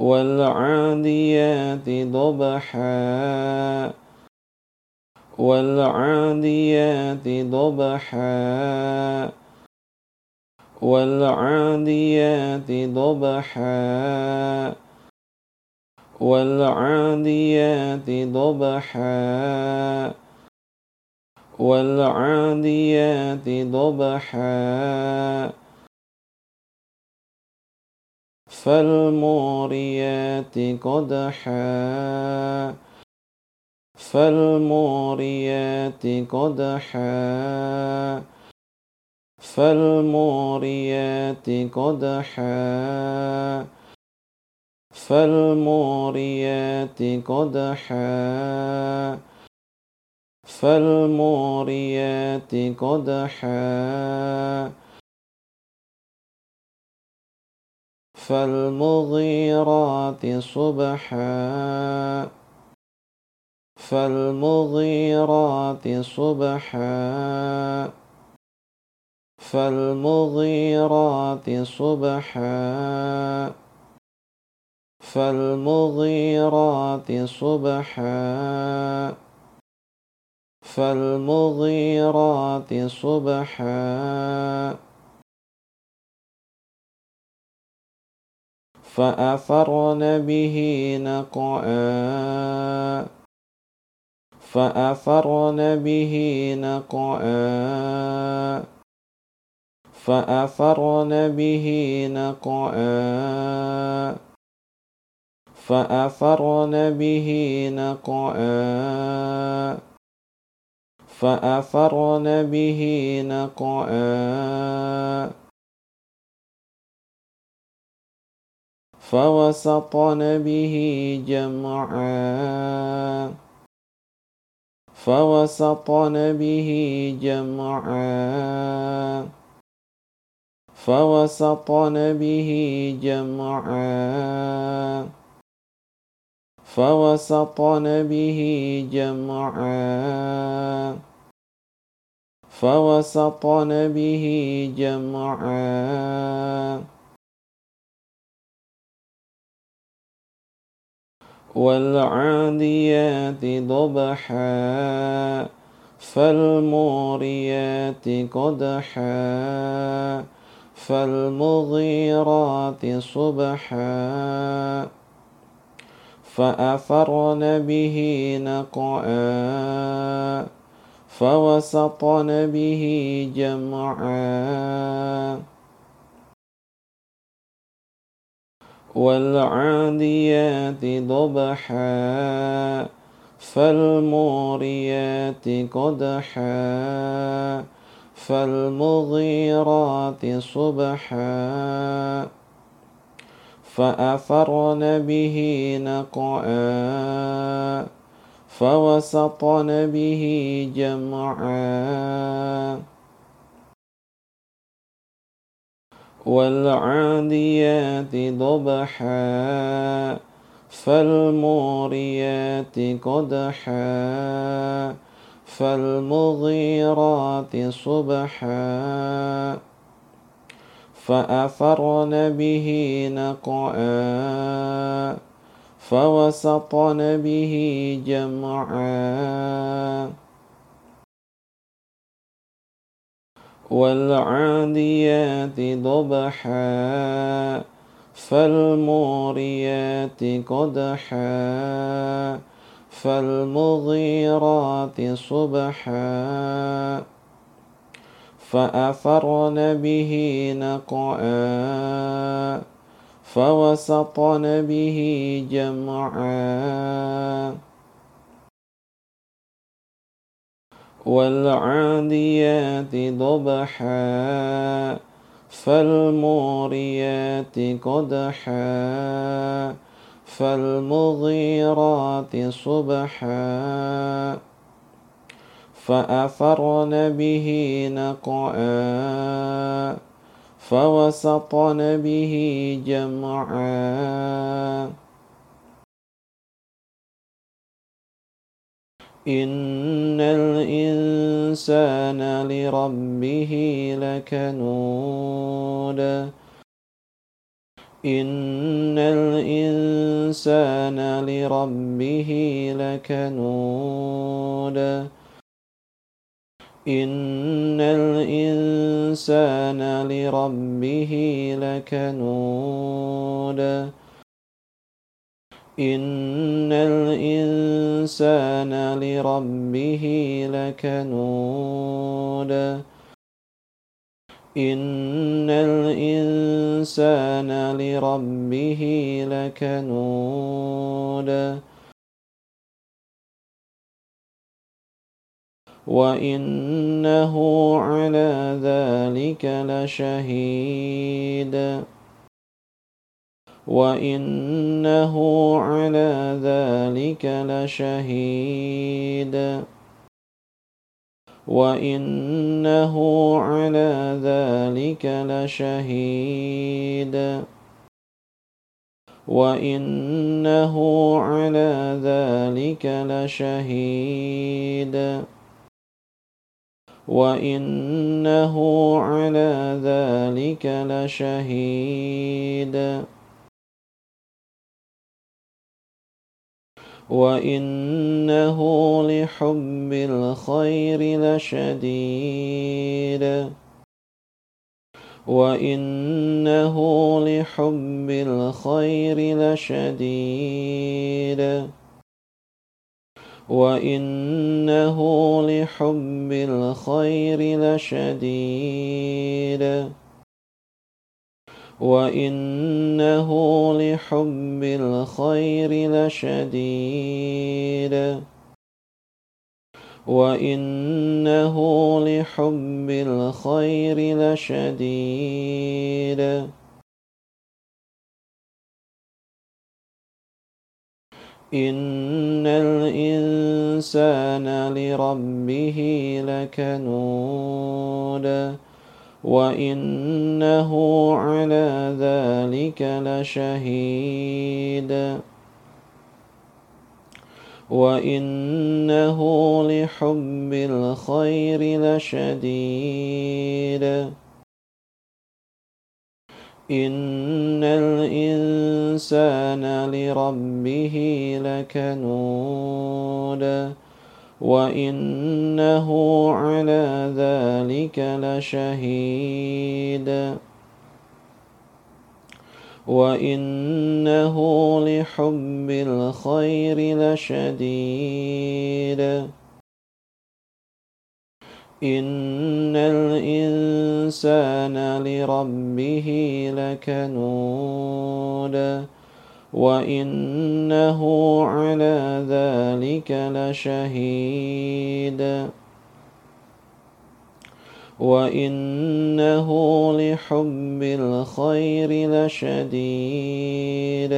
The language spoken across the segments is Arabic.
والعاديات ضبحا. والعاديات ضبحا. والعاديات ضبحا. والعاديات ضبحا. والعاديات ضبحا. فالموريات قدحا. فالموريات قدحا. فالموريات قدحا. فالموريات قدحا. فالموريات قدحا. فالمغيرات صبحا فالمغيرات صبحا فالمغيرات صبحا فالمغيرات صبحا فالمغيرات صبحا. فأثرن به نقعا. فأثرن به نقعا. فأثرن به نقعا. فأثرن به نقعا. فأثرن به نقعا. فوسطن به جمعا. فوسطن به جمعا. فوسطن به جمعا. فوسطن به جمعا. فوسطن به جمعا. والعاديات ضبحا فالموريات قدحا فالمغيرات صبحا. فأثرن به نقعا فوسطن به جمعا. والعاديات ضبحا فالموريات قدحا فالمغيرات صبحا. فأثرن به نقعا فوسطن به جمعا. والعاديات ضبحا فالموريات قدحا فالمغيرات صبحا. فأثرن به نقعا فوسطن به جمعا. والعاديات ضبحا فالموريات قدحا فالمغيرات صبحا. فأثرن به نقعا فوسطن به جمعا. والعاديات ضبحا فالموريات قدحا فالمغيرات صبحا. فأثرن به نقعا فوسطن به جمعا. إن الإنسان لربه لكنود. إن الإنسان لربه لكنود. إن الإنسان لربه لكنود. إن الإنسان لربه لكنود. إن الإنسان لربه لكنود. وإنه على ذلك لشهيد. وإنه على ذلك لشهيد وإنه على ذلك لشهيد وإنه على ذلك لشهيد وإنه على ذلك لشهيد وإنه لحب الخير لشديد وإنه لحب الخير لشديد وإنه لحب الخير لشديد وإنه لحب الخير لشديد. وإنه لحب الخير لشديد. إن الإنسان لربه لكنود. وإنه على ذلك لشهيد وإنه لحب الخير لشديد إن الإنسان لربه لكنود وإنه على ذلك لشهيد وإنه لحب الخير لشديد إن الإنسان لربه لكنود وإنه على ذلك لشهيد وإنه لحب الخير لشديد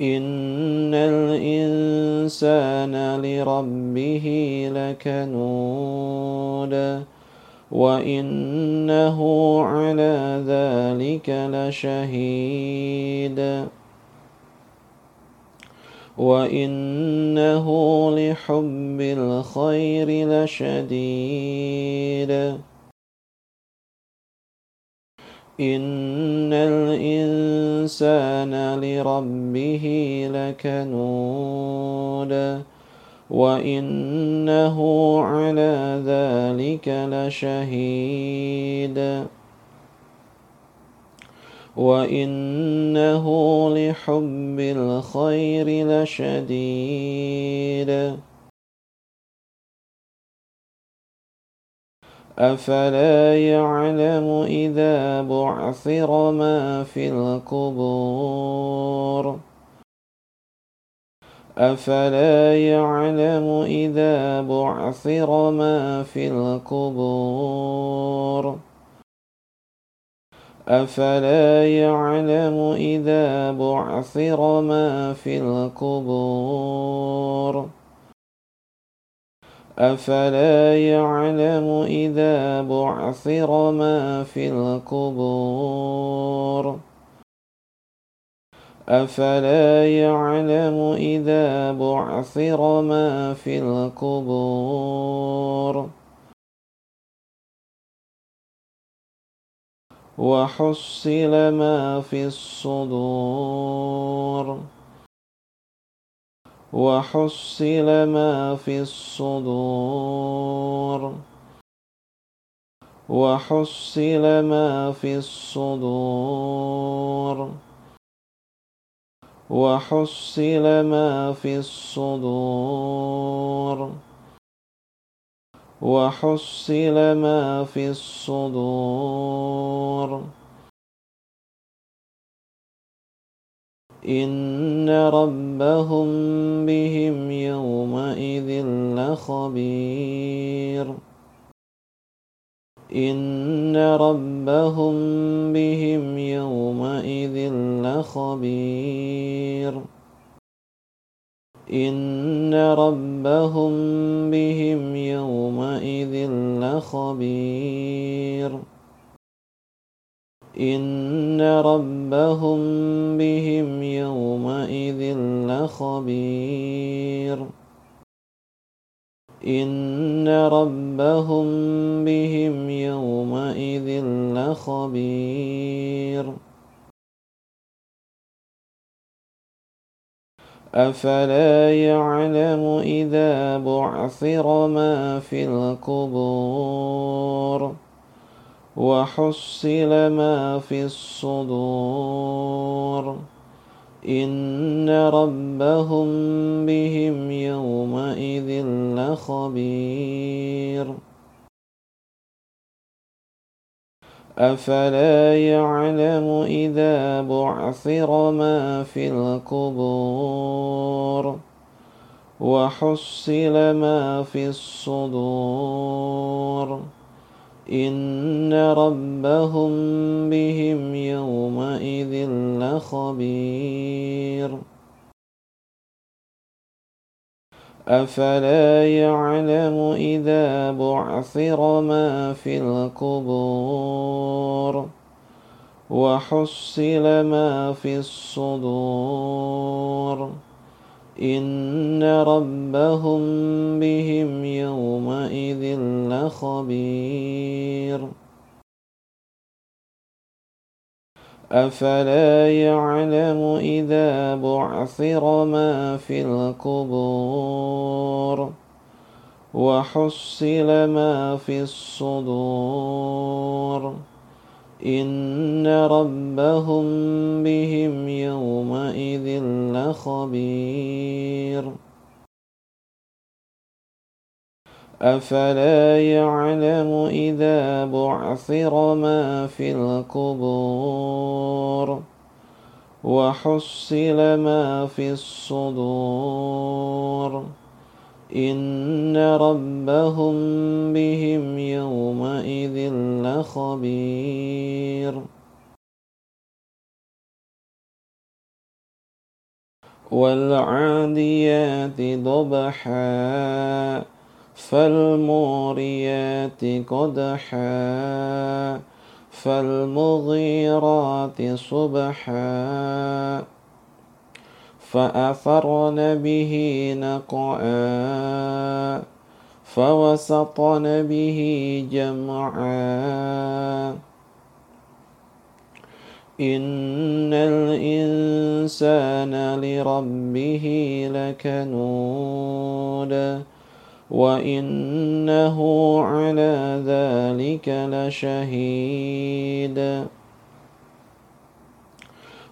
إن الإنسان لربه لكنود وإنه على ذلك لشهيد وإنه لحب الخير لشديد إن الإنسان لربه لكنود وإنه على ذلك لشهيد وإنه لحب الخير لشديد أفلا يعلم إذا بعثر ما في القبور أفلا يعلم إذا بعثر ما في القبور؟ أفلا يعلم إذا بعثر ما في القبور؟ أفلا يعلم إذا بعثر ما في القبور؟ أفلا يعلم إذا بعثر ما في القبور؟ وحصل ما في الصدور. وحصل ما في الصدور. وحصل ما في الصدور. وحصل ما في الصدور. وحصل ما في الصدور. إن ربهم بهم يومئذ لخبير. إن ربهم بهم يومئذ لخبير. إن ربهم بهم يومئذ لخبير. إن ربهم بهم يومئذ لخبير. إن ربهم بهم يومئذ لخبير. أفلا يعلم إذا بعثر ما في القبور وحصل ما في الصدور. إن ربهم بهم يومئذ لخبير. أفلا يعلم إذا بعثر ما في القبور وحصل ما في الصدور. إن ربهم بهم يومئذ لخبير أفلا يعلم إذا بعثر ما في القبور وحصل ما في الصدور إن ربهم بهم يومئذ لخبير أفلا يعلم إذا بعثر ما في القبور وحصل ما في الصدور إن ربهم بهم يومئذ لخبير. أفلا يعلم إذا بعثر ما في القبور وحصل ما في الصدور. إن ربهم بهم يومئذ لخبير. والعاديات ضبحا فالموريات قدحا فالمغيرات صبحا. فأثرن به نقعا فوسطن به جمعا. إن الإنسان لربه لكنود وإنه على ذلك لشهيد.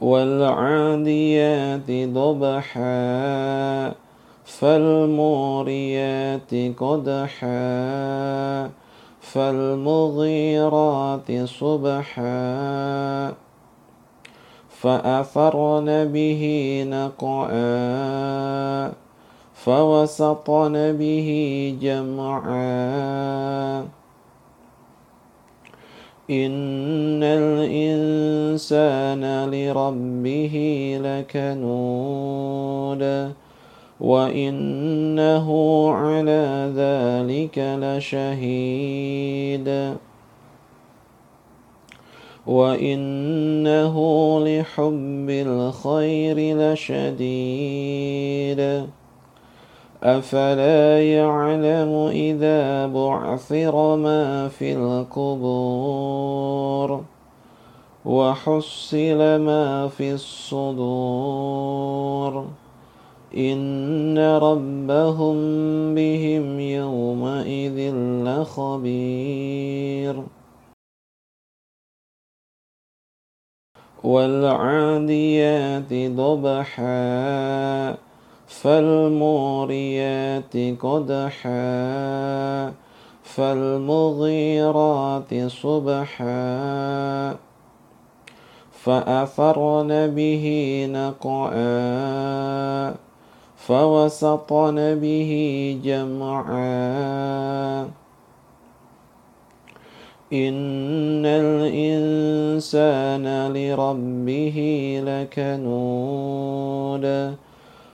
والعاديات ضبحا فالموريات قدحا فالمغيرات صبحا. فأثرن به نقعا فوسطن به جمعا. إن الإنسان لربه لكنود وإنه على ذلك لشهيد وإنه لحب الخير لشديد أفلا يعلم إذا بعثر ما في القبور وحصل ما في الصدور إن ربهم بهم يومئذ لخبير والعاديات ضبحا فالموريات قدحا فالمغيرات صبحا. فأثرن به نقعا فوسطن به جمعا. إن الإنسان لربه لكنود.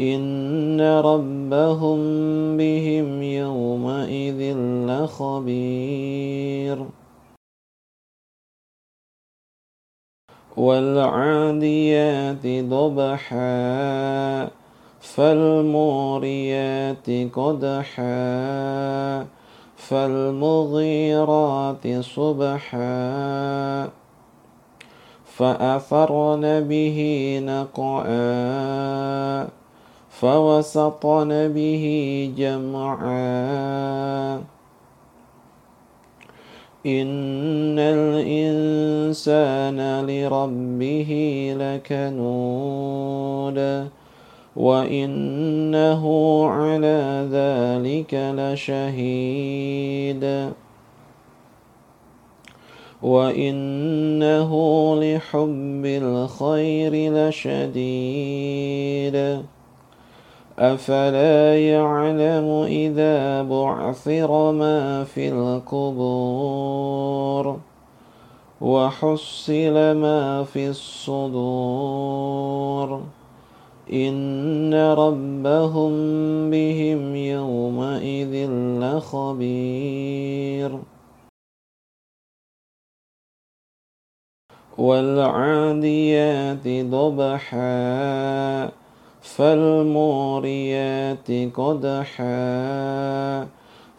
إن ربهم بهم يومئذ لخبير والعاديات ضبحا فالموريات قدحا فالمغيرات صبحا فأثرن به نقعا فوسطن به جمعا. إن الإنسان لربه لكنود وإنه على ذلك لشهيد. وإنه لحب الخير لشديد. أفلا يعلم إذا بعثر ما في القبور وحصل ما في الصدور إن ربهم بهم يومئذ لخبير والعاديات ضبحا فالموريات قدحا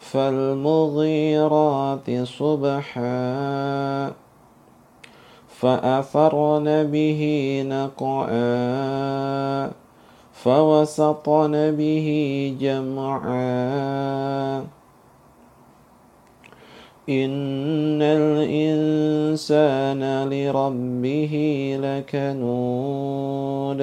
فالمغيرات صبحا. فأثرن به نقعا فوسطن به جمعا. إن الإنسان لربه لكنود.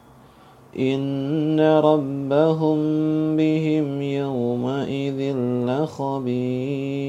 إن ربهم بهم يومئذ لخبير